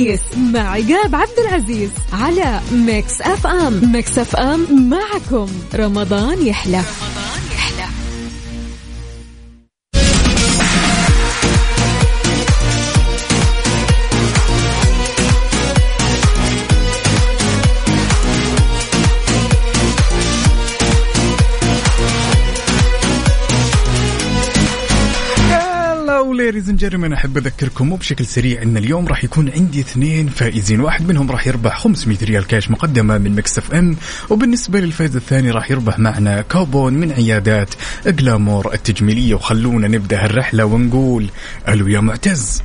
الخميس مع عقاب عبد العزيز على Mix FM. Mix FM معكم. رمضان يحلى. رمضان Ladies and gentlemen أحب أذكركم وبشكل سريع أن اليوم راح يكون عندي اثنين فائزين. واحد منهم راح يربح 500 ريال كاش مقدمة من Mix FM وبالنسبة للفائز الثاني راح يربح معنا كوبون من عيادات Glamour التجميلية. وخلونا نبدأ الرحله ونقول ألو يا معتز.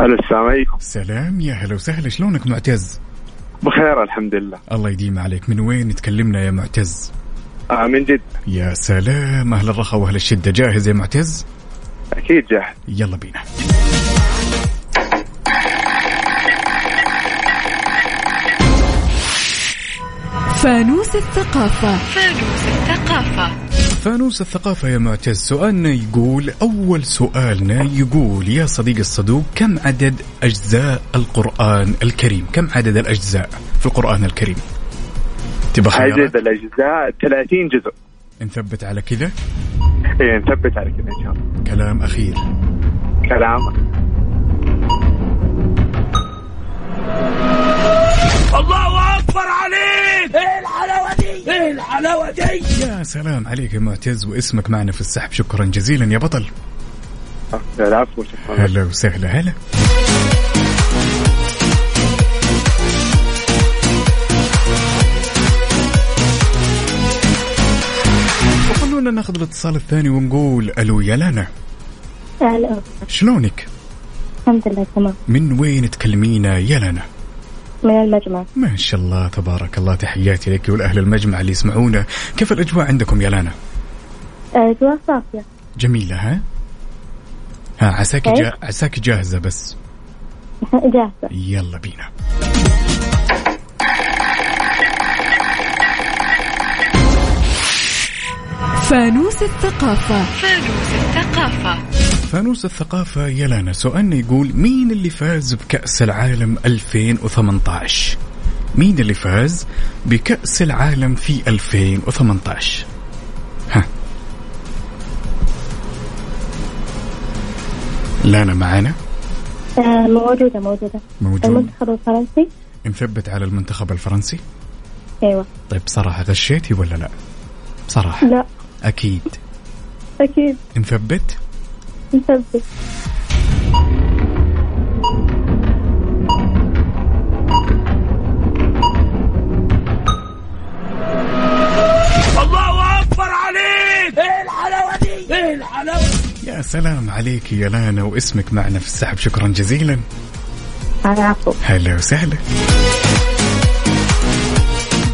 ألو السلام عليكم. سلام يا هلا وسهلا. شلونك معتز؟ بخير الحمد لله. الله يديم عليك. من وين تكلمنا يا معتز؟ آه من جد يا سلام. أهل الرخاء وأهل الشدة. جاهز يا معتز؟ أكيد جاهز. يلا بينا. فانوس الثقافة. فانوس الثقافة. فانوس الثقافة يا معتز سؤالنا يقول أول سؤالنا يقول يا صديق الصدوق كم عدد أجزاء القرآن الكريم؟ كم عدد الأجزاء في القرآن الكريم؟ تبغى عدد الأجزاء 30 جزء. نثبت على كذا. إيه نثبت على كذا ان شاء الله كلام أخير. كلام. الله أكبر عليك! إيه الحلاوة دي؟ إيه الحلاوة دي؟ يا سلام عليك يا معتز واسمك معنا في السحب. شكرا جزيلا يا بطل. العفو شكرا. هلا وسهلا هلا. وخلونا ناخذ الاتصال الثاني ونقول ألو يا لانا هلا شلونك؟ الحمد لله تمام من وين تكلمينا يا لانا؟ من المجمع ما شاء الله تبارك الله تحياتي لك ولأهل المجمع اللي يسمعونا كيف الأجواء عندكم يا لانا؟ أجواء صافية جميلة ها؟ ها عساك إيه؟ جا... عساك جاهزة بس جاهزة يلا بينا فانوس الثقافة. فانوس الثقافة. فانوس الثقافة يا لانا سؤالنا يقول مين اللي فاز بكأس العالم 2018 مين اللي فاز بكأس العالم في 2018 ها. لانا معانا؟ آه، موجودة موجودة. موجود. المنتخب الفرنسي. نثبت على المنتخب الفرنسي؟ أيوة. طيب بصراحة غشيتي ولا لا؟ بصراحة لا. أكيد. أكيد. نثبت؟ نثبت. الله أكبر عليك! إيه الحلاوة دي؟ إيه الحلاوة دي؟ يا سلام عليك يا لانا واسمك معنا في السحب. شكرا جزيلا. هلا وسهلا.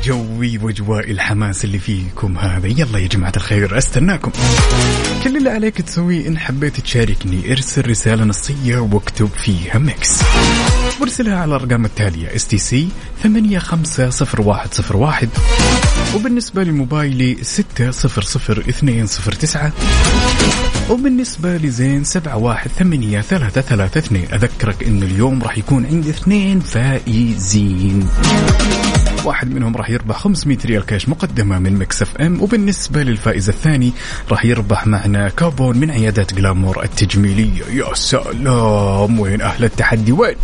جوي واجواء الحماس اللي فيكم هذا. يلا يا جماعة الخير أستناكم. كل اللي عليك تسويه إن حبيت تشاركني ارسل رسالة نصية واكتب فيها Mix. وارسلها على الأرقام التالية STC 850101 وبالنسبة لموبايلي 600209 وبالنسبة لزين سبعة واحد ثمانية ثلاثة ثلاثة اثنين. أذكرك إن اليوم راح يكون عندي اثنين فائزين. واحد منهم راح يربح 500 ريال كاش مقدمة من Mix FM وبالنسبة للفائز الثاني راح يربح معنا كوبون من عيادات Glamour التجميلية يا سلام! وين أهل التحدي؟ وين؟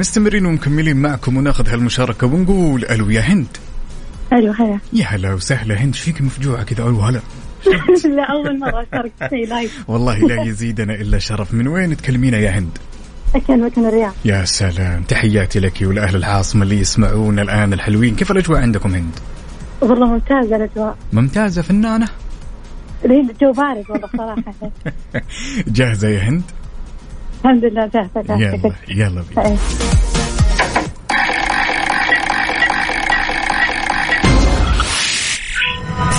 مستمرين ومكملين معكم وناخذ هالمشاركة ونقول ألو يا هند. أيوة هلا. يا هلا وسهلا هند فيك مفجوعة كذا؟ ألو هلا. لا أول مرة أشارك شيء لايف. والله لا يزيدنا إلا شرف. من وين تكلمينا يا هند؟ أكلمك من الرياض. يا سلام. تحياتي لك ولأهل العاصمة اللي يسمعون الآن الحلوين. كيف الأجواء عندكم هند؟ والله ممتازة الأجواء. ممتازة فنانة؟ ليه الجو بارد والله صراحة. جاهزة يا هند؟ الحمد لله جاهزة جاهزة يلا يلا بينا إيه.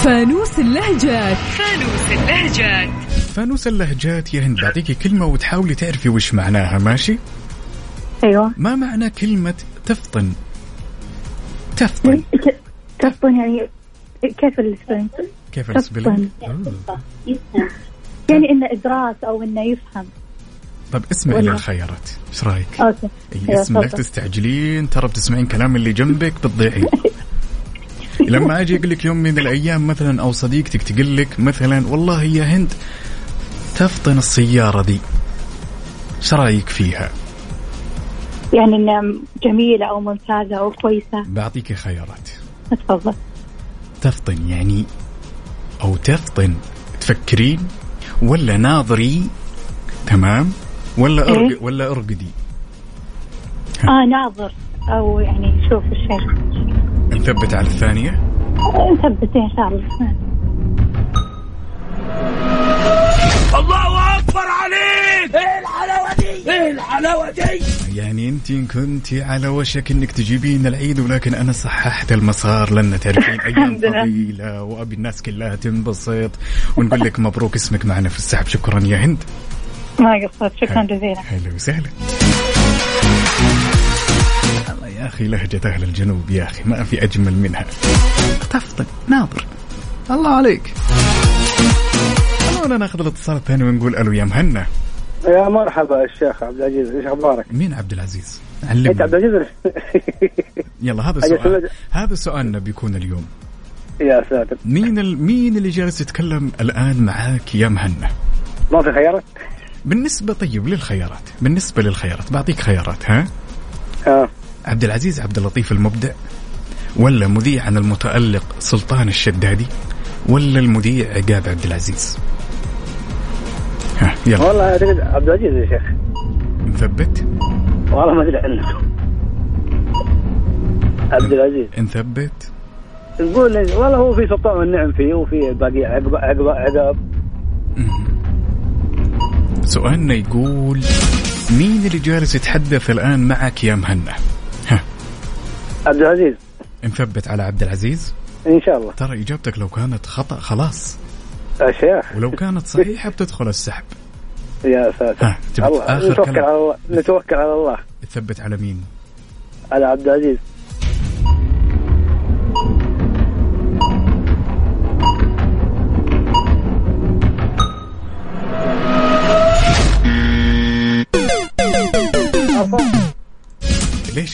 فانوس اللهجات فانوس اللهجات فانوس اللهجات يا هند بعطيكي كلمة وتحاولي تعرفي وش معناها ماشي؟ أيوه ما معنى كلمة تفطن؟ تفطن تفطن يعني كيف ال spelling؟ كيف ال spelling؟ يعني إنه إدراك أو إنه يفهم طيب اسمعي للخيارات إيش رأيك؟ أوكي. اسم لا تستعجلين ترى بتسمعين كلام اللي جنبك بتضيعين. لما أجي أقول لك يوم من الأيام مثلا أو صديقتك تقول لك مثلا والله يا هند تفطن السيارة دي. إيش رأيك فيها؟ يعني إنها جميلة أو ممتازة أو كويسة؟ بعطيك خيارات. تفضل. تفطن يعني أو تفطن. تفكرين ولا ناظري؟ تمام؟ ولا أرق... إيه؟ ولا أرقدي. آه ناظر. أو يعني شوف الشيء نثبت على الثانية؟ نثبت إن شاء الله. الله أكبر عليك! إيه الحلاوة دي؟ إيه الحلاوة دي؟ يعني أنت كنت على وشك إنك تجيبين العيد ولكن أنا صححت المسار لأن تعرفين أيام طويله وأبي الناس كلها تنبسط. ونقول لك مبروك اسمك معنا في السحب. شكرا يا هند. ما قصرت شكرا جزيلا. هلا وسهلا. الله يا أخي لهجة أهل الجنوب يا أخي ما في أجمل منها. تفضل ناظر. الله عليك. خلونا ناخذ الاتصال الثاني ونقول ألو يا مهنا. يا مرحبا الشيخ عبد العزيز إيش أخبارك؟ مين عبد العزيز؟ علمني. انت عبد العزيز؟ يلا هذا السؤال هذا سؤالنا بيكون اليوم. يا ساتر. مين ال... مين اللي جالس يتكلم الآن معاك يا مهنا؟ ما في خيارات؟ بالنسبة طيب للخيارات بالنسبة للخيارات بعطيك خيارات ها؟ آه عبد العزيز عبد اللطيف المبدع ولا مذيع عن المتألق سلطان الشدادي ولا المذيع عقاب عبد العزيز ها يلا. والله عبد العزيز يا شيخ. نثبت. والله ما أدري عنه. عبد العزيز نثبت. نقول والله هو في سلطان والنعم فيه وفي باقي عقب عقب عقب سؤالنا يقول مين اللي جالس يتحدث الآن معك يا مهنا؟ ها. عبد العزيز. نثبت على عبد العزيز؟ إن شاء الله. ترى إجابتك لو كانت خطأ خلاص. يا شيخ ولو كانت صحيحة بتدخل السحب. يا ساتر. ها تبغى آخر نتوكل كلام. على الله نتوكل على الله. تثبت على مين؟ على عبد العزيز.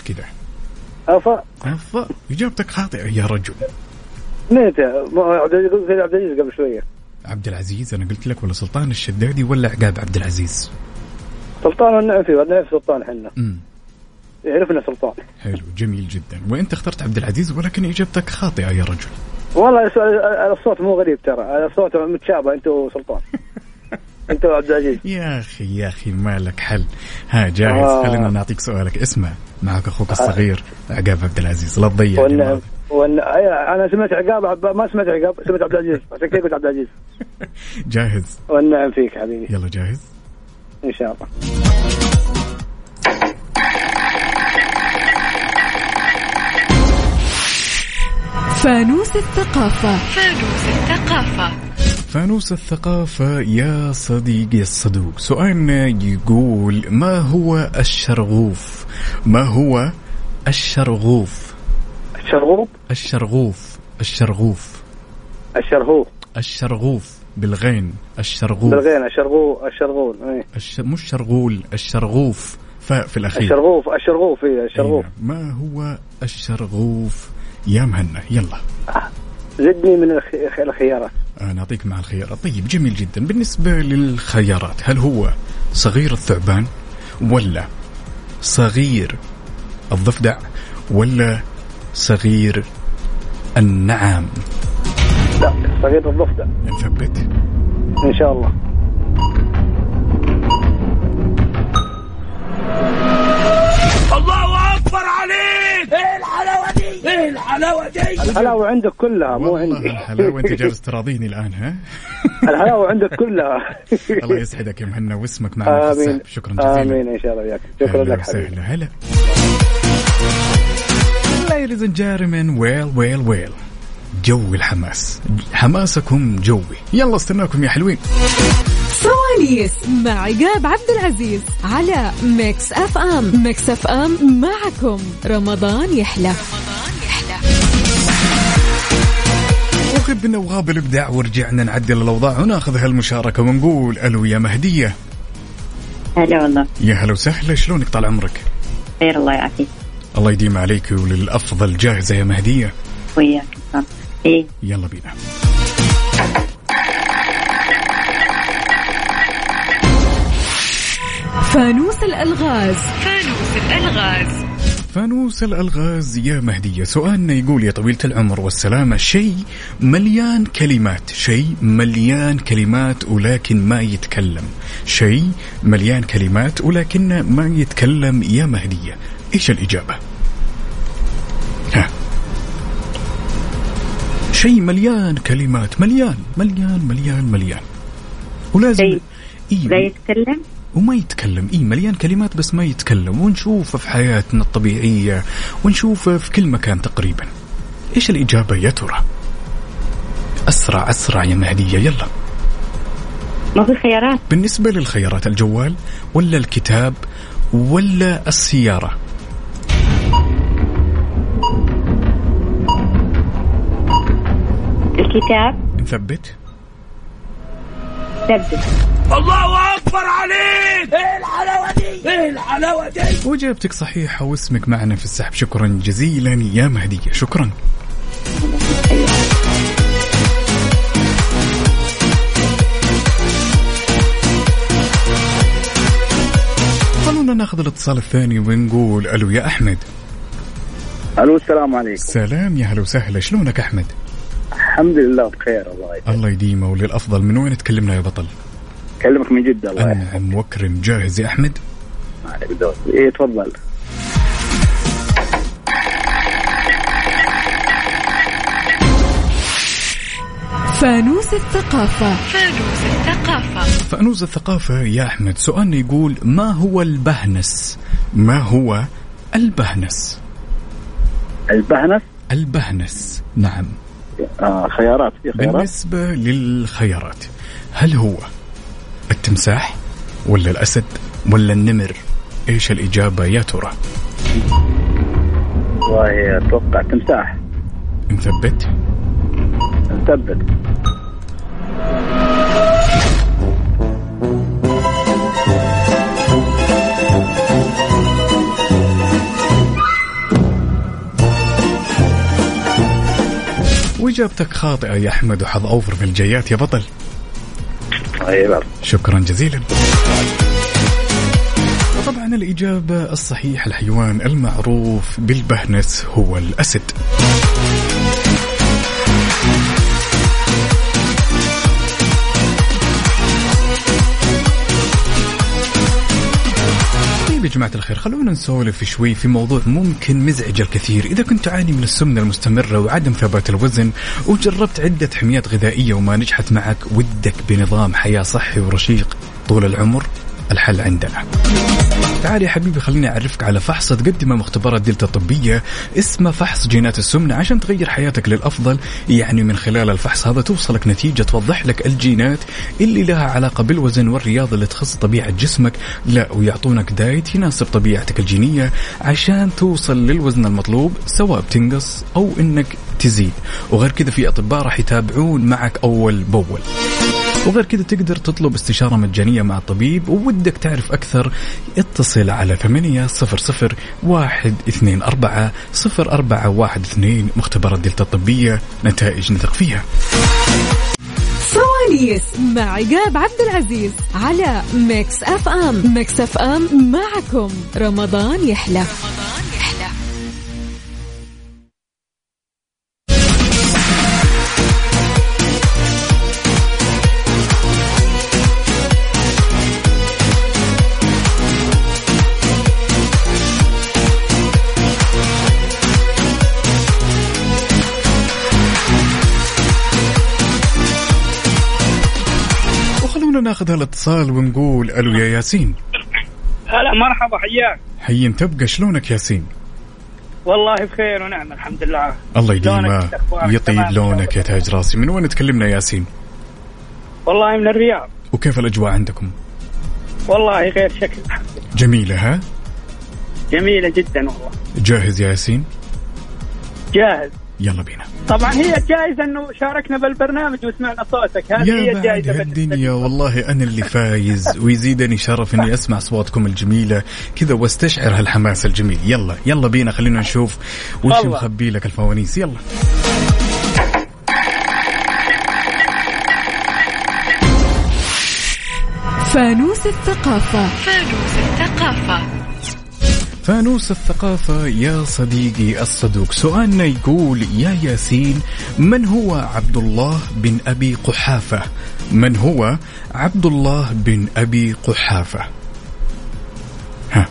كذا؟ أفا. أفا. إجابتك خاطئة يا رجل. مين عبد العزيز قبل شوية. عبد العزيز أنا قلت لك ولا سلطان الشدادي ولا عقاب عبد العزيز؟ سلطان والنعفي والنعفي سلطان حنا. امم يعرفنا سلطان. حلو جميل جدا. وإنت اخترت عبد العزيز ولكن إجابتك خاطئة يا رجل. والله الصوت مو غريب ترى. الصوت متشابه انت وسلطان انت وعبد العزيز. يا أخي يا أخي مالك حل. ها جاهز. آه. خلينا نعطيك سؤالك. اسمع. معك أخوك الصغير عقاب عبد العزيز. لا تضيع والنعم أنا سمعت عقاب ما سمعت عقاب سمعت عبد العزيز. عشان كذا قلت عبد العزيز. جاهز. والنعم فيك حبيبي. يلا جاهز. إن شاء الله. فانوس الثقافة. فانوس الثقافة. فانوس الثقافة يا صديقي الصدوق. سؤالنا يقول ما هو الشرغوف؟ ما هو الشرغوف؟ الشرغوف؟ الشرغوف. الشرغوف. الشرغوف. الشرغوف بالغين. الشرغوف. بالغين. الشرغوف. الشرغول. إيه. الش... مش شرغول الشرغوف. فاء في الأخير. الشرغوف. الشرغوف. إيه الشرغوف. إيه. ما هو الشرغوف؟ يا مهنا. يلا. زدني من الخيارات. آه نعطيك مع الخيارات. طيب جميل جدا. بالنسبة للخيارات هل هو صغير الثعبان ولا صغير الضفدع ولا صغير النعام؟ لا صغير الضفدع. نثبت. إن شاء الله الله. الحلاوة دي الحلاوة عندك كلها مو عندي. الحلاوة أنت جالس تراضيني الآن ها؟ الحلاوة عندك كلها. الله يسعدك يا مهنا واسمك معنا آمين. شكرا جزيلا. آمين إن شاء الله وياك. شكرا لك حبيبي. هلا. Ladies and gentlemen, well, well, well. جو الحماس. حماسكم جوي. يلا استناكم يا حلوين. فوانيس مع عقاب عبد العزيز على Mix FM Mix FM معكم. رمضان يحلى. وغبنا وغاب الإبداع ورجعنا نعدل الأوضاع. وناخذ هالمشاركة ونقول ألو يا مهدية. هلا والله. يا هلا وسهلا. شلونك طال عمرك؟ خير الله يعافيك. الله يديم عليك وللأفضل. جاهزة يا مهدية؟ وياك. إيه. يلا بينا. فانوس الألغاز. فانوس الألغاز. فانوس الألغاز يا مهديه سؤالنا يقول يا طويلة العمر والسلامة شيء مليان كلمات شيء مليان كلمات ولكن ما يتكلم شيء مليان كلمات ولكن ما يتكلم يا مهديه إيش الإجابة؟ ها. شيء مليان كلمات مليان مليان مليان مليان. ولازم إيه؟ لا يتكلم؟ وما يتكلم. إي مليان كلمات بس ما يتكلم. ونشوفه في حياتنا الطبيعية ونشوفه في كل مكان تقريبا. إيش الإجابة يا ترى؟ أسرع أسرع يا مهديه يلا. ما في خيارات؟ بالنسبة للخيارات الجوال ولا الكتاب ولا السيارة؟ الكتاب. نثبت. ثبت الله أكبر عليك! إيه الحلاوة دي؟ إيه الحلاوة دي؟ واجابتك صحيحة واسمك معنا في السحب. شكرا جزيلا يا مهديه شكرا. خلونا ناخذ الاتصال الثاني ونقول ألو يا أحمد. ألو السلام عليكم. سلام يا هلا وسهلا. شلونك أحمد؟ الحمد لله بخير الله يسلمك الله يديمه وللأفضل. من وين تكلمنا يا بطل؟ أكلمك من جدة الله انعم واكرم جاهز يا أحمد؟ ما عليك دور إيه تفضل. فانوس الثقافة. فانوس الثقافة. فانوس الثقافة يا أحمد سؤالنا يقول ما هو البهنس؟ ما هو البهنس؟ البهنس؟ البهنس نعم. آه خيارات في خيارات؟ بالنسبة للخيارات هل هو التمساح ولا الأسد ولا النمر؟ إيش الإجابة يا ترى؟ والله أتوقع تمساح. نثبت نثبت وإجابتك خاطئة يا أحمد وحظ أوفر في الجيات يا بطل. شكرا جزيلا. وطبعا الإجابة الصحيحة الحيوان المعروف بالبهنس هو الأسد. يا جماعة الخير خلونا نسولف شوي في موضوع ممكن مزعج الكثير. إذا كنت تعاني من السمنة المستمرة وعدم ثبات الوزن وجربت عدة حميات غذائية وما نجحت معك ودك بنظام حياة صحي ورشيق طول العمر الحل عندنا. تعال يا حبيبي خليني أعرفك على فحص تقدمه مختبرات دلتا الطبية. اسمه فحص جينات السمنة عشان تغير حياتك للأفضل. يعني من خلال الفحص هذا توصلك نتيجة توضح لك الجينات اللي لها علاقة بالوزن والرياضة اللي تخص طبيعة جسمك. لا ويعطونك دايت يناسب طبيعتك الجينية عشان توصل للوزن المطلوب سواء بتنقص أو إنك تزيد. وغير كذا في أطباء راح يتابعون معك أول بأول. وغير كذا تقدر تطلب استشارة مجانية مع الطبيب وودك تعرف أكثر. اتصل على ثمانية صفر صفر واحد اثنين أربعة صفر أربعة واحد اثنين مختبرات دلتا الطبية نتائج نثق فيها. فوانيس مع عقاب عبد العزيز على Mix FM. Mix FM معكم. رمضان يحلى. ناخذ هالاتصال ونقول ألو يا ياسين. هلا مرحبا حياك. حي تبقى شلونك ياسين؟ والله بخير ونعم الحمد لله. الله يديمه يطيب لونك يا تاج راسي. من وين تكلمنا ياسين؟ والله من الرياض. وكيف الأجواء عندكم؟ والله غير شكل. جميلة ها؟ جميلة جدا والله. جاهز يا ياسين؟ جاهز. يلا بينا. طبعا هي الجائزة إنه شاركنا بالبرنامج وسمعنا صوتك. هذه هي الجائزة الدنيا والله أنا اللي فايز ويزيدني شرف إني أسمع اصواتكم الجميلة كذا واستشعر هالحماس الجميل. يلا يلا بينا خلينا نشوف وش مخبي لك الفوانيس. يلا. فانوس الثقافة. فانوس الثقافة. فانوس الثقافة يا صديقي الصدوق. سؤالنا يقول يا ياسين من هو عبد الله بن أبي قحافة؟ من هو عبد الله بن أبي قحافة؟ ها.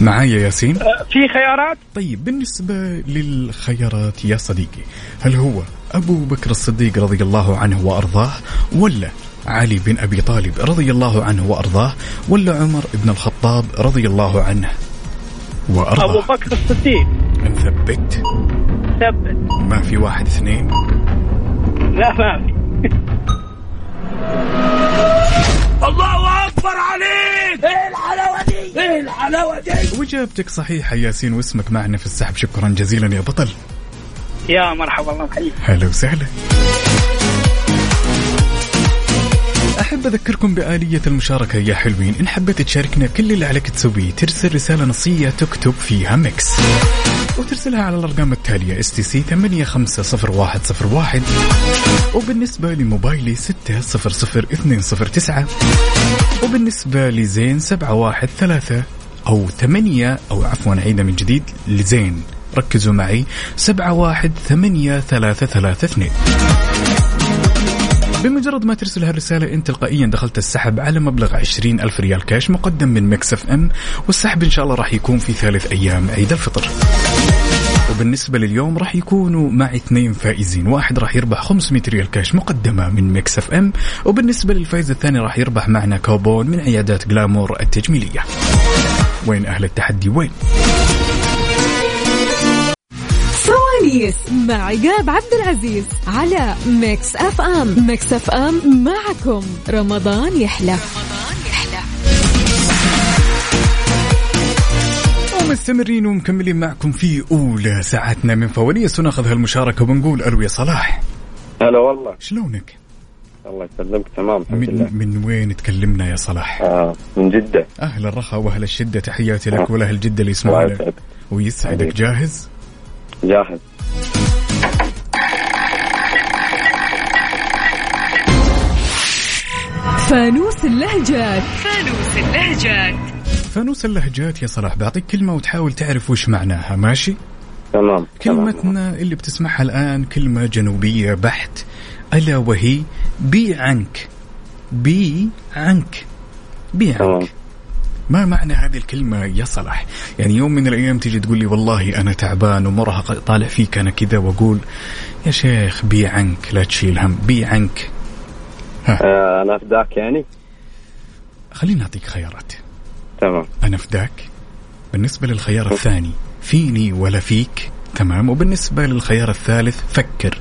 معايا ياسين؟ أه، في خيارات؟ طيب بالنسبة للخيارات يا صديقي هل هو أبو بكر الصديق رضي الله عنه وأرضاه ولا علي بن أبي طالب رضي الله عنه وأرضاه ولا عمر بن الخطاب رضي الله عنه وأرضاه. أبو بكر الصديق. نثبت. ثبت ما في واحد اثنين؟ لا ما في. الله أكبر عليك! إيه الحلاوة دي؟ إيه الحلاوة دي؟ وإجابتك صحيحة ياسين واسمك معنا في السحب. شكرا جزيلا يا بطل. يا مرحبا الله يحييك هلا وسهلا. أحب أذكركم بآلية المشاركة يا حلوين. إن حبيت تشاركنا كل اللي عليك تسويه ترسل رسالة نصية تكتب فيها ميكس. وترسلها على الأرقام التالية STC 850101 وبالنسبة لموبايلي 600209 وبالنسبة لزين 713 أو 8 أو عفوا أعيده من جديد لزين. ركزوا معي 718332 بمجرد ما ترسل هالرسالة انت تلقائيا دخلت السحب على مبلغ عشرين ألف ريال كاش مقدم من Mix FM والسحب إن شاء الله راح يكون في ثالث أيام عيد الفطر. وبالنسبة لليوم راح يكونوا مع اثنين فائزين. واحد راح يربح 500 ريال كاش مقدمة من Mix FM وبالنسبة للفائز الثاني راح يربح معنا كوبون من عيادات Glamour التجميلية. وين أهل التحدي؟ وين؟ فوانيس مع عقاب عبد العزيز على Mix FM. Mix FM معكم. رمضان يحلى. ومستمرين ومكملين معكم في أولى ساعتنا من فوانيس. وناخذ هالمشاركة وبنقول ألو يا صلاح. هلا والله. شلونك؟ الله يسلمك تمام الحمد من, لله. من وين تكلمنا يا صلاح؟ آه من جدة. أهل الرخاء وأهل الشدة تحياتي لك آه. ولأهل جدة اللي يسمعونا. ويسعدك جاهز؟ جاهز. فانوس اللهجات. فانوس اللهجات. فانوس اللهجات يا صلاح بعطيك كلمة وتحاول تعرف وش معناها ماشي؟ تمام. كلمتنا اللي بتسمعها الآن كلمة جنوبية بحت. ألا وهي بي عنك. بي عنك. بي عنك. ما معنى هذه الكلمة يا صلاح؟ يعني يوم من الأيام تيجي تقول لي والله أنا تعبان ومرهق طالع فيك أنا كذا وأقول يا شيخ بي عنك لا تشيل هم بي عنك. آه أنا فداك يعني. خليني أعطيك خيارات تمام. أنا فداك بالنسبة للخيار الثاني فيني ولا فيك تمام. وبالنسبة للخيار الثالث فكر.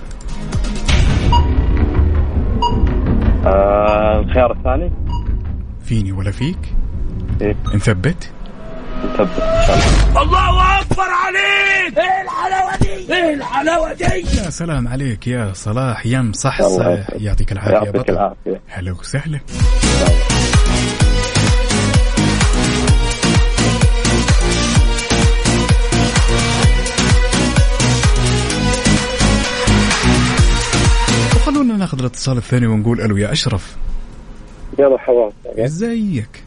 آه الخيار الثاني؟ فيني ولا فيك؟ إيه؟ نثبت. نثبت إن شاء الله. الله أكبر عليك! إيه الحلاوة دي؟ إيه الحلاوة دي؟ يا سلام عليك يا صلاح يا مصحصح يعطيك العافية يعطيك العافية. هلا وسهلا. وخلونا ناخذ الاتصال الثاني ونقول ألو يا أشرف. يا مرحبا إزيك؟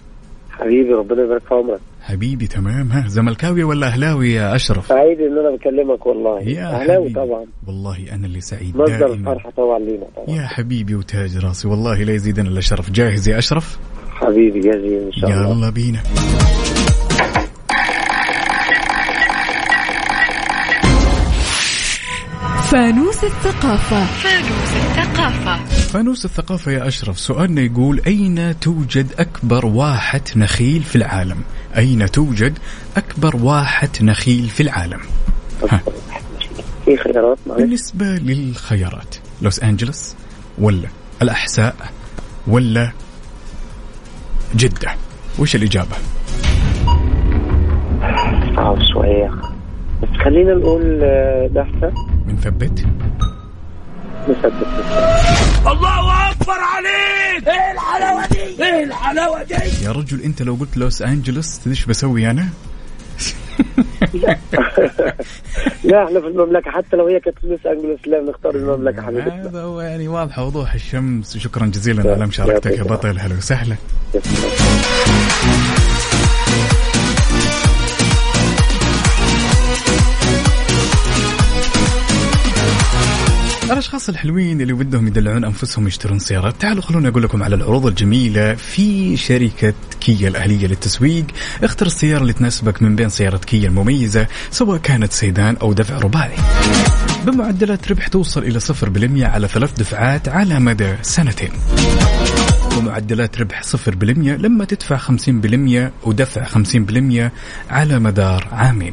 حبيبي ربنا يبارك في عمرك. حبيبي تمام. ها زملكاوي ولا أهلاوي يا أشرف؟ سعيد إن أنا بكلمك والله. يا أهلاوي حبيبي. طبعا. والله أنا اللي سعيد مصدر دائما. الفرحة طبعا لينا طبعا. يا حبيبي وتاج راسي والله لا يزيدنا إلا شرف. جاهز يا أشرف؟ حبيبي جاهزين إن شاء الله. يلا بينا. فانوس الثقافة. فانوس الثقافة. فانوس الثقافة يا أشرف سؤالنا يقول أين توجد أكبر واحة نخيل في العالم؟ أين توجد أكبر واحة نخيل في العالم؟ ها. في خيارات بالنسبة للخيارات لوس أنجلوس ولا الأحساء ولا جدة؟ وش الإجابة؟ صعب شوية. بس خلينا نقول آه، دحسة بنثبت نثبت. الله أكبر عليك. إيه الحلاوة دي؟ إيه الحلاوة دي؟ يا رجل أنت لو قلت لوس أنجلوس تدري إيش بسوي أنا؟ لا إحنا في المملكة حتى لو هي كانت لوس أنجلوس لا نختار المملكة حبيبتنا هذا هو يعني واضحة وضوح الشمس. شكرا جزيلا على مشاركتك. يا بطل هلا وسهلا الأشخاص الحلوين اللي ودهم يدلعون أنفسهم يشترون سيارات. تعالوا خلوني أقول لكم على العروض الجميلة في شركة كيا الأهلية للتسويق. اختر السيارة اللي تناسبك من بين سياره كيا المميزة سواء كانت سيدان أو دفع رباعي. بمعدلات ربح توصل إلى 0% على ثلاث دفعات على مدى سنتين. ومعدلات ربح 0% لما تدفع 50% ودفع 50% على مدار عامين.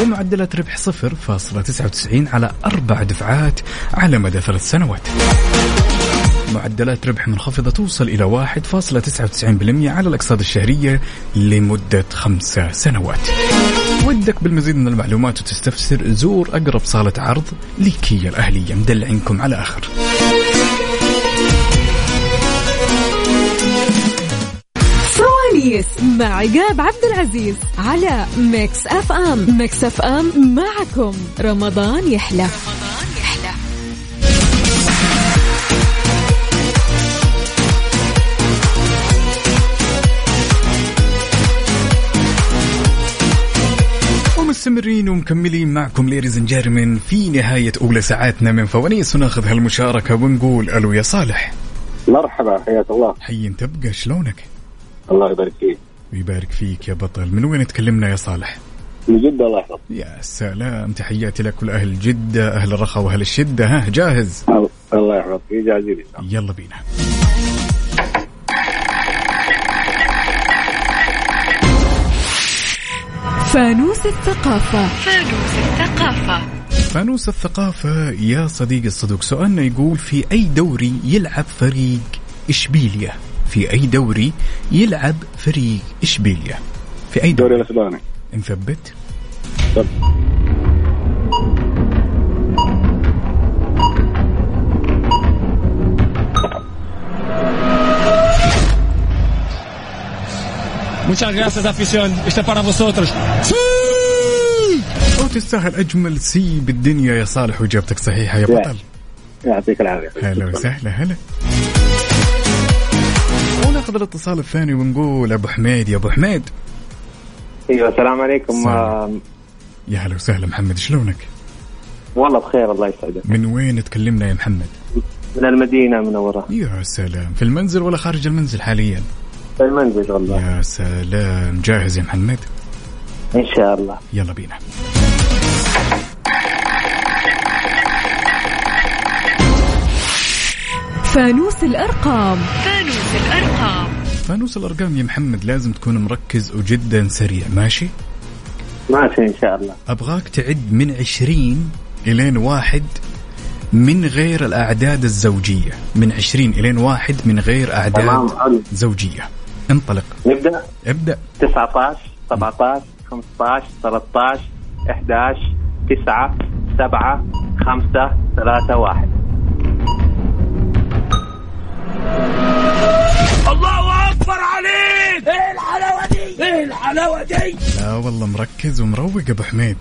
ومعدلات ربح 0.99 على أربع دفعات على مدى ثلاث سنوات. معدلات ربح منخفضة توصل إلى 1.99% على الأقساط الشهرية لمدة خمسة سنوات. ودك بالمزيد من المعلومات وتستفسر زور أقرب صالة عرض لكيا الأهلية مدلعينكم على آخر. فوانيس مع عقاب عبد العزيز على Mix FM. Mix FM معكم. رمضان يحلى. ومستمرين ومكملين معكم ladies gentlemen في نهاية أولى ساعاتنا من فوانيس. وناخذ هالمشاركة ونقول ألو يا صالح. مرحبا حياك الله. حي تبقى شلونك؟ الله يبارك فيك. ويبارك فيك يا بطل. من وين تكلمنا يا صالح؟ من جدة الله يحفظك. يا سلام. تحياتي لك ولأهل جدة أهل الرخاء وأهل الشدة. ها جاهز؟ الله يحفظك. جاهزين إن شاء الله. يلا بينا. فانوس الثقافة. فانوس الثقافة يا صديقي الصدوق سؤالنا يقول في أي دوري يلعب فريق إشبيليا؟ في أي دوري يلعب فريق إشبيليا في أي دوري الأسباني. نثبت. طب. Muchas gracias, afición. Este es para vosotros. وتستاهل أجمل سي بالدنيا يا صالح وإجابتك صحيحة يا. بطل. يعطيك العافية. هلا وسهلا هلا. وناخذ الاتصال الثاني ونقول أبو حميد يا أبو حميد. أيوه السلام عليكم. السلام. آه، يا هلا وسهلا محمد شلونك؟ والله بخير الله يسعدك. من وين تكلمنا يا محمد؟ من المدينة منورة يا سلام. في المنزل ولا خارج المنزل حاليا؟ في المنزل والله. يا سلام. جاهز يا محمد؟ إن شاء الله. يلا بينا. فانوس الأرقام. فانوس الأرقام يا محمد لازم تكون مركز وجدا سريع ماشي؟ ماشي إن شاء الله. أبغاك تعد من عشرين إلين واحد من غير الأعداد الزوجية. من عشرين إلين واحد من غير أعداد تمام زوجية. انطلق. نبدأ؟ ابدأ. 19 17 15 13 11 9 7 5 3 1 الله أكبر عليك. إيه الحلاوة دي؟ إيه الحلاوة دي؟ لا والله مركز ومروق أبو حميد.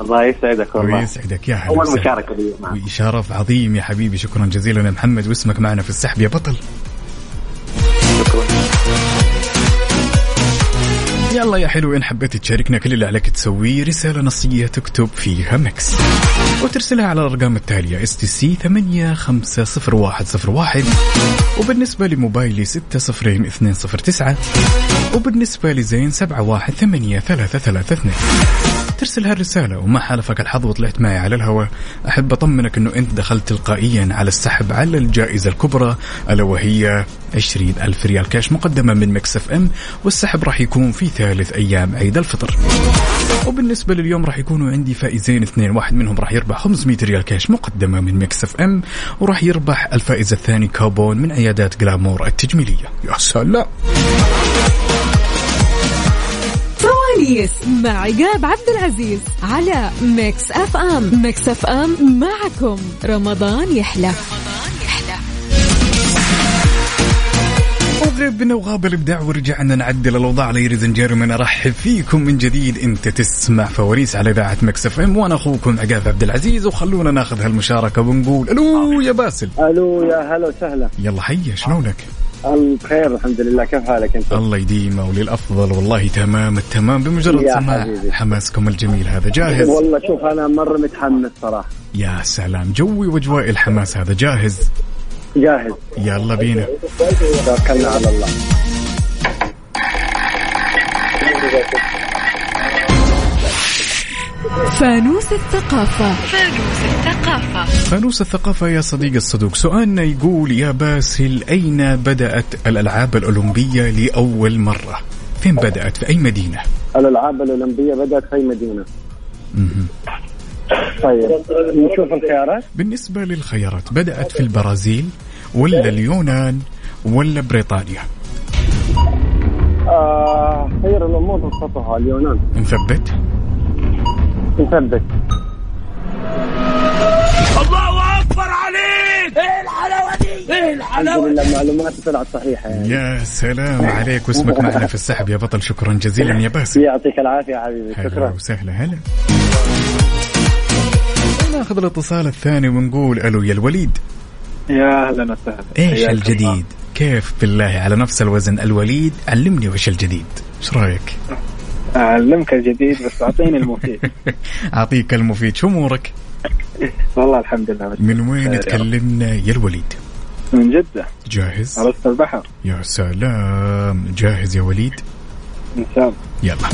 الله يسعدك والله. ويسعدك يا هلا أول. مشاركة لي معك. وشرف عظيم يا حبيبي شكرا جزيلا يا محمد واسمك معنا في السحب يا بطل. يلا يا حلو إن حبيت تشاركنا كل اللي عليك تسويه رسالة نصية تكتب فيها Mix وترسلها على الأرقام التالية STC 850101 وبالنسبة لموبايلي 60209 وبالنسبة لزين 718332 ترسل هالرسالة وما حالفك الحظ وطلعت معي على الهواء أحب أطمنك أنه أنت دخلت تلقائيا على السحب على الجائزة الكبرى ألا وهي 20 ألف ريال كاش مقدمة من Mix FM والسحب راح يكون في ثالث أيام عيد الفطر. وبالنسبة لليوم راح يكونوا عندي فائزين اثنين واحد منهم راح يربح 500 ريال كاش مقدمة من Mix FM وراح يربح الفائز الثاني كوبون من عيادات Glamour التجميلية. يا سلام! فوانيس مع عقاب عبد العزيز على Mix FM Mix FM معكم. رمضان يحلى. وغبنا وغاب الإبداع ورجعنا نعدل الأوضاع ladies gentlemen أرحب فيكم من جديد. أنت تسمع فوانيس على إذاعة Mix FM وأنا أخوكم عقاب عبد العزيز وخلونا ناخذ هالمشاركة ونقول ألو يا باسل. ألو يا هلا وسهلا. يلا حيا شلونك؟ بخير الحمد لله. كيف حالك أنت؟ الله يديمه وللافضل والله تمام التمام. بمجرد سماع. حماسكم الجميل. هذا جاهز؟ والله شوف أنا مرة متحمس صراحة. يا سلام. جوي وأجواء الحماس هذا. جاهز؟ جاهز. يلا بينا. توكلنا على الله. فانوس الثقافة. فانوس الثقافة. يا صديقي الصدوق. سؤالنا يقول يا باسل أين بدأت الألعاب الأولمبية لأول مرة؟ فين بدأت؟ في أي مدينة؟ الألعاب الأولمبية بدأت في مدينة؟ مهم. طيب نشوف الخيارات. بالنسبة للخيارات بدأت في البرازيل ولا اليونان ولا بريطانيا؟ آه خير الأمور وسطها اليونان. نثبت. نثبت الله أكبر عليك! إيه الحلاوة دي؟ إيه الحلاوة دي؟ معلوماتي طلعت صحيحة يعني. يا سلام عليك واسمك معنا في السحب. يا بطل شكرا جزيلا. يا باسل. يعطيك العافية حبيبي. هلا شكرا. وسهلا. هلا. ناخذ الاتصال الثاني ونقول ألو يا الوليد. يا أهلا وسهلا. إيش الجديد؟ كيف بالله على نفس الوزن الوليد؟ علمني وش الجديد؟ إيش رأيك؟ أعلمك الجديد بس أعطيني المفيد أعطيك المفيد شو أمورك؟ والله الحمد لله بس من وين. تكلمنا يا الوليد؟ من جدة جاهز؟ عروسة البحر يا سلام جاهز يا وليد؟ إن شاء الله يلا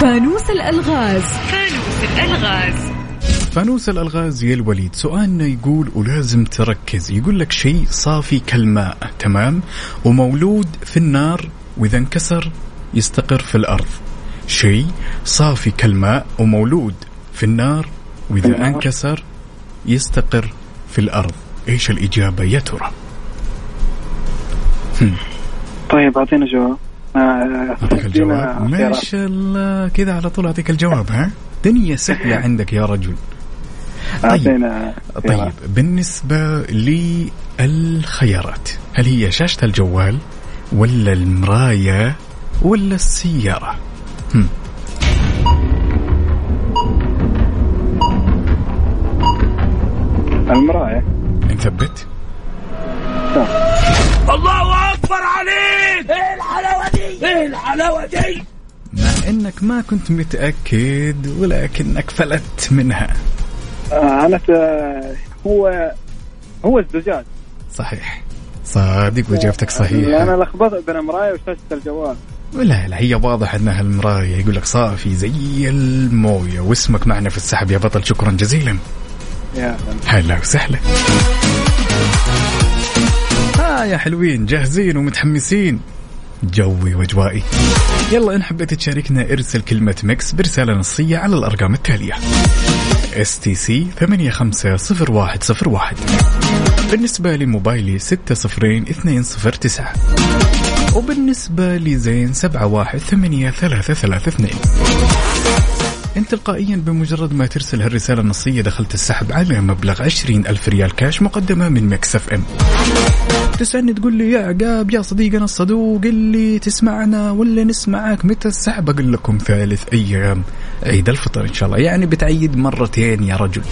فانوس الألغاز فانوس الألغاز يا الوليد سؤالنا يقول ولازم تركز. يقول لك شيء صافي كالماء. تمام. ومولود في النار وإذا انكسر يستقر في الأرض. شيء صافي كالماء. ومولود في النار وإذا. انكسر يستقر في الأرض. إيش الإجابة يا ترى؟ طيب أعطينا جواب. آه، أعطيك الجواب. ما. شاء الله. كذا على طول أعطيك الجواب ها؟ دنيا سهلة عندك يا رجل. طيب. أعطينا طيب. بالنسبة للخيارات هل هي شاشة الجوال ولا المراية ولا السيارة؟ هم. المراية. نثبت. الله أكبر عليك! إيه الحلاوة دي؟ إيه الحلاوة دي؟ مع إنك ما كنت متأكد ولكنك فلت منها. أنا ت- هو هو الزجاج صحيح. صادق وإجابتك أنا صحيحة لخبطت بين المراية وشاشة الجوال. لا لا هي واضح إنها المراية. يقول لك صافي زي الموية. واسمك معنا في السحب يا بطل. شكرا جزيلا. يا هلا وسهلا. ها يا حلوين جاهزين ومتحمسين. جوي وأجوائي. يلا إن حبيت تشاركنا ارسل كلمة مكس برسالة نصية على الأرقام التالية. STC 850101 بالنسبة لموبايلي 60209 وبالنسبة لزين 718332 انت تلقائيا بمجرد ما ترسل هالرسالة النصية دخلت السحب على مبلغ عشرين ألف ريال كاش مقدمة من Mix FM. تسألني تقول لي يا عقاب يا صديقنا الصدوق اللي تسمعنا ولا نسمعك؟ متى السحب؟ أقول لكم ثالث أيام عيد الفطر إن شاء الله. يعني بتعيد مرتين يا رجل.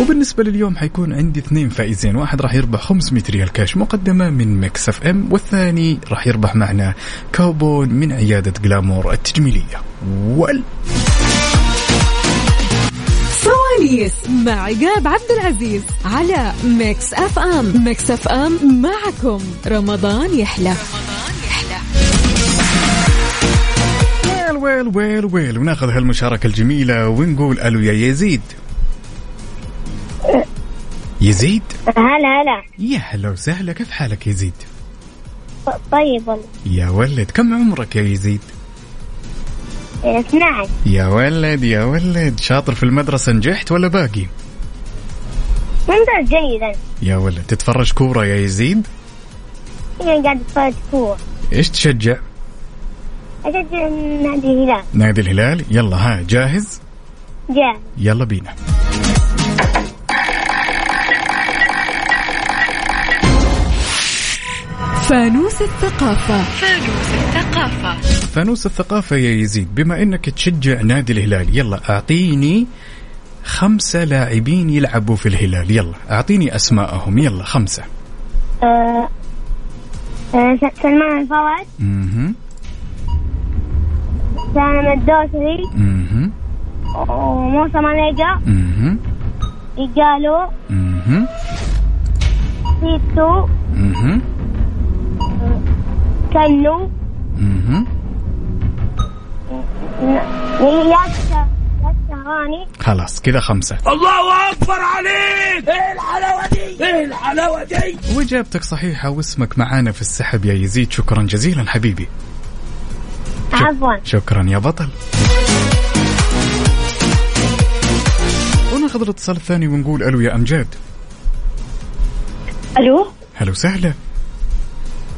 وبالنسبة لليوم حيكون عندي اثنين فائزين. واحد راح يربح 500 ريال كاش مقدمة من Mix FM والثاني راح يربح معنا كوبون من عيادة جلامور التجميلية. وال فوانيس مع عقاب عبد العزيز على Mix FM Mix FM معكم. رمضان يحلى. ويل ويل ويل ويل. وناخذ هالمشاركة الجميلة ونقول ألو يا يزيد. يزيد؟ هلا هلا. يا هلا وسهلا. كيف حالك يزيد؟ طيب والله. يا ولد كم عمرك يا يزيد؟ 12 يا ولد يا ولد. شاطر في المدرسة نجحت ولا باقي؟ ممتاز جيدا. يا ولد تتفرج كورة يا يزيد؟ هي قاعد أتفرج كورة. إيش تشجع؟ أشجع نادي الهلال. نادي الهلال؟ يلا ها جاهز؟ جاهز. يلا بينا. فانوس الثقافة. فانوس الثقافة. فانوس الثقافة يا يزيد بما إنك تشجع نادي الهلال يلا أعطيني خمسة لاعبين يلعبوا في الهلال يلا أعطيني أسماءهم يلا خمسة. آه آه سلمان الفواد أها سالم الدوسري. أها وموسى مانيجا. أها إيجالو. أها تيتو أها كنو أها خلاص كذا خمسة. الله أكبر عليك! إيه الحلاوة دي؟ إيه الحلاوة دي؟ وإجابتك صحيحة واسمك معانا في السحب يا يزيد. شكرا جزيلا حبيبي. عفوا. شكرا يا بطل. وناخذ الاتصال الثاني ونقول ألو يا أمجاد. ألو؟ هلا وسهلا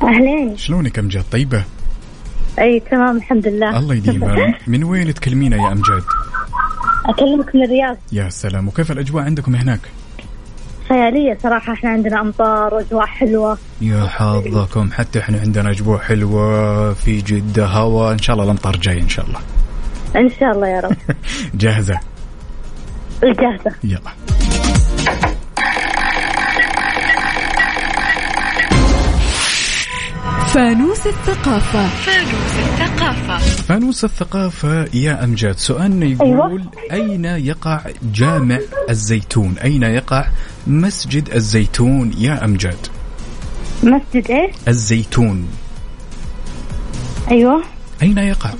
أهلين. شلونك امجاد طيبة؟ أي تمام الحمد لله. الله يديمها من وين تكلمينا يا امجاد أكلمك من الرياض. يا سلام. وكيف الأجواء عندكم هناك؟ خيالية صراحة. إحنا عندنا أمطار وأجواء حلوة. يا حظكم حتى إحنا عندنا أجواء حلوة. في جدة هوا. إن شاء الله الأمطار جاي إن شاء الله. إن شاء الله يا رب. جاهزة؟ جاهزة. يلا. فانوس الثقافة. فانوس الثقافة. فانوس الثقافة يا أمجاد سؤالنا يقول أيوة. أين يقع جامع الزيتون؟ أين يقع مسجد الزيتون يا أمجاد؟ مسجد إيه؟ الزيتون. أيوه. أين يقع؟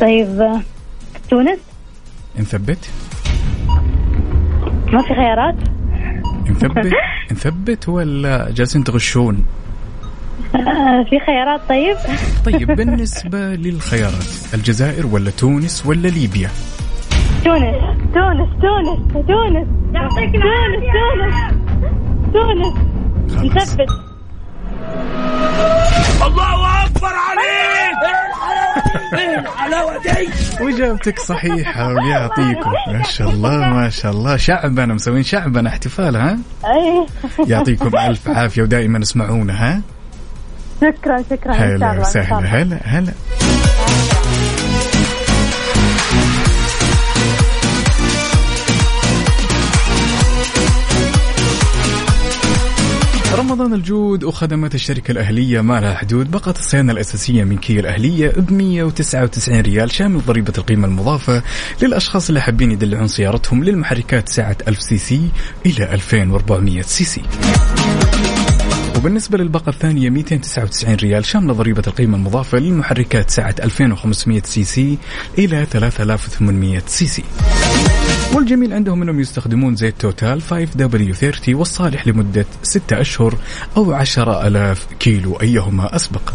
طيب تونس؟ نثبت. ما في خيارات؟ نثبت. نثبت ولا جالسين تغشون؟ في خيارات طيب؟ طيب بالنسبة للخيارات الجزائر ولا تونس ولا ليبيا؟ تونس تونس تونس تونس يعطيك تونس تونس تونس. نثبت. الله أكبر عليك! إيه الحلاوه دي إيه وإجابتك صحيحة ويعطيكم. ما شاء الله ما شاء الله. شعبنا مسوين شعبنا احتفال ها؟ أي. يعطيكم ألف عافية ودائما اسمعونا ها؟ شكرا شكرا. إن شاء هلا الله وسهلا. هلا هلا. رمضان الجود وخدمات الشركة الأهلية ما لها حدود بقت الصيانة الأساسية من كيا الأهلية ب 199 ريال شامل ضريبة القيمة المضافة للأشخاص اللي حابين يدلعون سيارتهم للمحركات سعة 1000 سي سي إلى 2400 سي سي. وبالنسبة للباقة الثانية 299 ريال. شاملة ضريبة القيمة المضافة للمحركات سعة 2500 سي سي إلى 3800 سي سي. والجميل عندهم أنهم يستخدمون زيت توتال 5W30 والصالح لمدة 6 أشهر أو 10000 كيلو أيهما أسبق.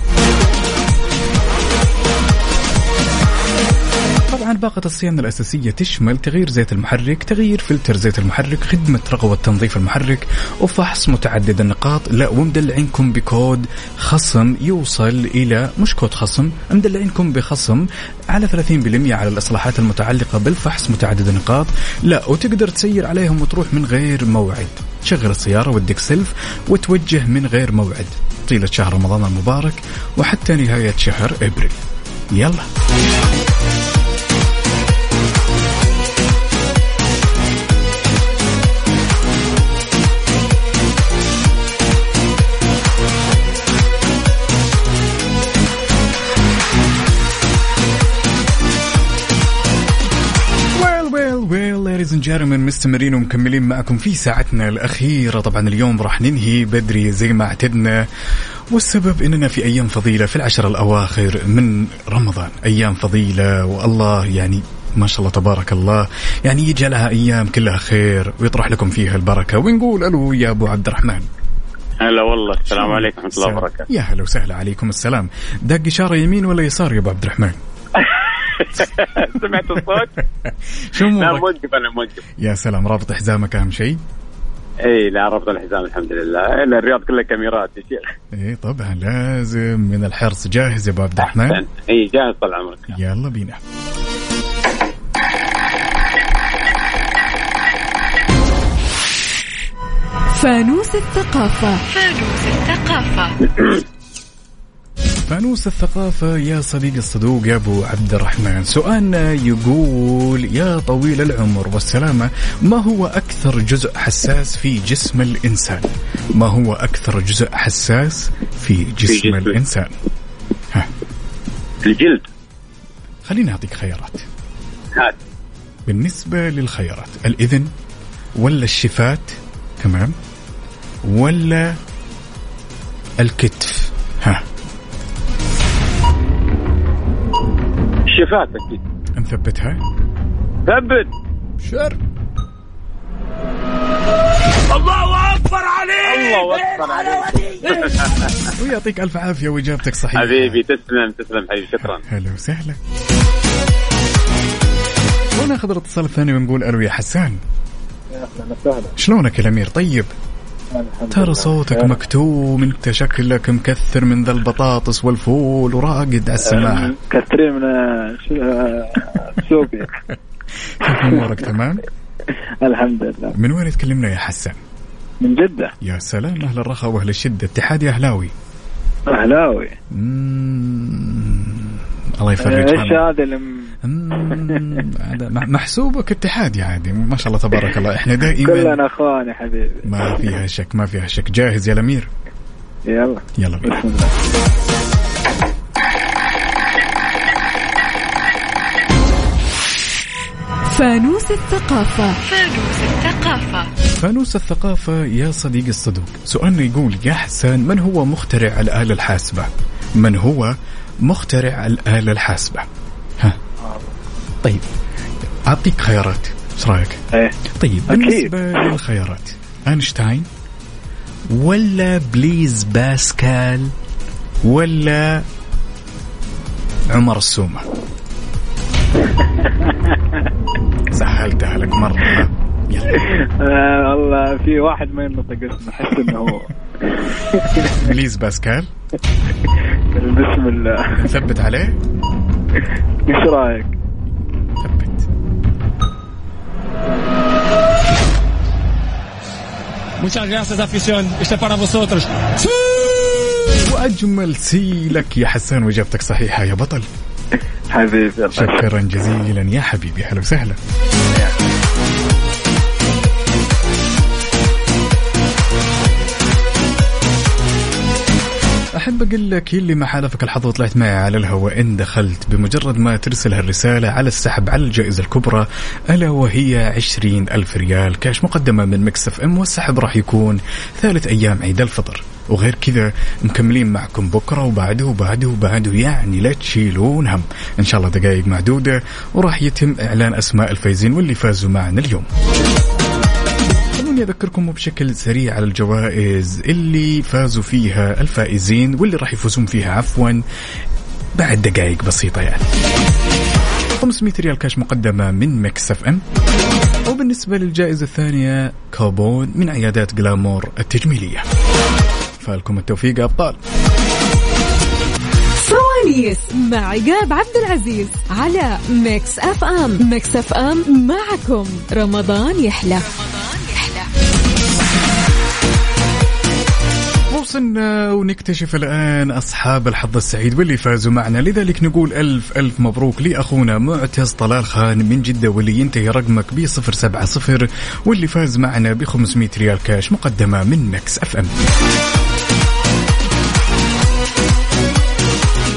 طبعا باقة الصيانة الأساسية تشمل تغيير زيت المحرك تغيير فلتر زيت المحرك خدمة رغوة تنظيف المحرك وفحص متعدد النقاط. لا ومدلعينكم بكود خصم يوصل إلى مش كود خصم مدلعينكم بخصم على 30% على الإصلاحات المتعلقة بالفحص متعدد النقاط. لا وتقدر تسير عليهم وتروح من غير موعد. تشغل السيارة ودق سلف وتوجه من غير موعد. طيلة شهر رمضان المبارك وحتى نهاية شهر إبريل. يلا. جنتلمان مستمرين ومكملين معكم في ساعتنا الأخيرة. طبعا اليوم راح ننهي بدري زي ما اعتدنا. والسبب إننا في أيام فضيلة في العشر الأواخر من رمضان. أيام فضيلة والله يعني ما شاء الله تبارك الله. يعني يجعلها أيام كلها خير ويطرح لكم فيها البركة. ونقول ألو يا أبو عبد الرحمن. هلا والله السلام عليكم ورحمة الله وبركاته. يا هلا وسهلا عليكم السلام. دق إشارة يمين ولا يسار يا أبو عبد الرحمن؟ سمعت الصوت؟ شو لا؟ موقف أنا موقف. يا سلام رابط حزامك أهم شيء؟ إي لا ربط الحزام الحمد لله. إلا الرياض كلها كاميرات يا شيخ. إيه طبعا لازم. من الحرص جاهز يا أبو عبد الرحمن؟ إي جاهز طال عمرك. يلا بينا. فانوس الثقافة. فانوس الثقافة. فانوس الثقافة يا صديقي الصدوق يا أبو عبد الرحمن. سؤالنا يقول يا طويل العمر والسلامة ما هو أكثر جزء حساس في جسم الإنسان؟ ما هو أكثر جزء حساس في جسم, جسم. الإنسان؟ ها. الجلد. خليني أعطيك خيارات. هات. بالنسبة للخيارات الإذن ولا الشفات تمام ولا الكتف؟ ها. الشفات أكيد نثبتها؟ ثبت. شر الله أكبر عليك. الله أكبر عليك. ويعطيك ألف عافية وإجابتك صحيحة. حبيبي تسلم تسلم حبيبي شكرا. هلا وسهلا. وناخذ الاتصال الثاني ونقول ألو يا حسان. يا أهلا وسهلا. شلونك يا الأمير؟ طيب. ترى. صوتك. مكتوم انت شكلك مكثر من ذا البطاطس والفول وراقد على السماعه كثير من آه، شو- آه، كيف أمورك تمام؟ الحمد لله. من وين تكلمنا يا حسان من جدة. يا سلام أهل الرخاء وأهل الشدة. اتحادي أهلاوي. أهلاوي. مم. الله يفرج إيش هم. هذا اللي محسوبك اتحادي عادي. ما شاء الله تبارك الله. إحنا دائما كلنا اخوان يا حبيبي. ما فيها شك ما فيها شك. جاهز يا الأمير؟ يلا. يلا. بينا بسم الله فانوس الثقافة. فانوس الثقافة. فانوس الثقافة يا صديقي الصدوق. سؤالنا يقول يا حسان من هو مخترع الآلة الحاسبة؟ من هو مخترع الآلة الحاسبة؟ ها. طيب أعطيك خيارات إيش رأيك؟ إيه. طيب أكيد. بالنسبة للخيارات أينشتاين ولا بليز باسكال ولا عمر السومة؟ سهلتها لك مرة. ها؟ يلا. آه والله في واحد ما ينطق اسمه أحس إنه هو. بليز باسكال. بسم الله. نثبت عليه. إيش رأيك؟ Muchas gracias, afición. Este para vosotros. وأجمل سي لك يا حسان وإجابتك صحيحة يا بطل حبيبي شكرا جزيلا يا حبيبي أهلا وسهلا أحب أقول لك اللي ما حالفك الحظ وطلعت معي على الهواء إن دخلت بمجرد ما ترسل هالرسالة على السحب على الجائزة الكبرى ألا وهي عشرين ألف ريال كاش مقدمة من Mix FM والسحب راح يكون ثالث أيام عيد الفطر. وغير كذا مكملين معكم بكرة وبعده وبعده وبعده يعني لا تشيلون هم. إن شاء الله دقائق معدودة وراح يتم إعلان أسماء الفايزين واللي فازوا معنا اليوم. خلوني أذكركم بشكل سريع على الجوائز اللي فازوا فيها الفائزين واللي راح يفوزون فيها عفوا بعد دقائق بسيطة يعني. 500 ريال كاش مقدمة من Mix FM. وبالنسبة للجائزة الثانية كوبون من عيادات جلامور التجميلية. فالكم التوفيق يا أبطال. فوانيس مع عقاب عبد العزيز على Mix FM. Mix FM معكم. رمضان يحلى. وصلنا ونكتشف الآن أصحاب الحظ السعيد واللي فازوا معنا. لذلك نقول ألف ألف مبروك لأخونا معتز طلال خان من جدة واللي ينتهي رقمك ب 070 واللي فاز معنا ب 500 ريال كاش مقدمة من Mix FM.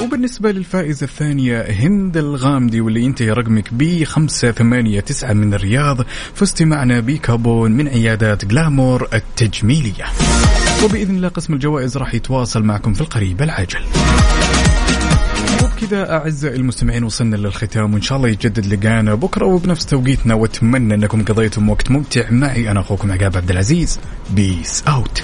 وبالنسبة للفائزة الثانية هند الغامدي واللي ينتهي رقمك ب 589 من الرياض. فزت معنا بكوبون من عيادات جلامور التجميلية. وبإذن الله قسم الجوائز راح يتواصل معكم في القريب العاجل. وبكذا أعزائي المستمعين وصلنا للختام وإن شاء الله يتجدد لقانا. بكرة وبنفس توقيتنا وأتمنى أنكم قضيتم وقت ممتع. معي أنا أخوكم عقاب عبد العزيز. بيس أوت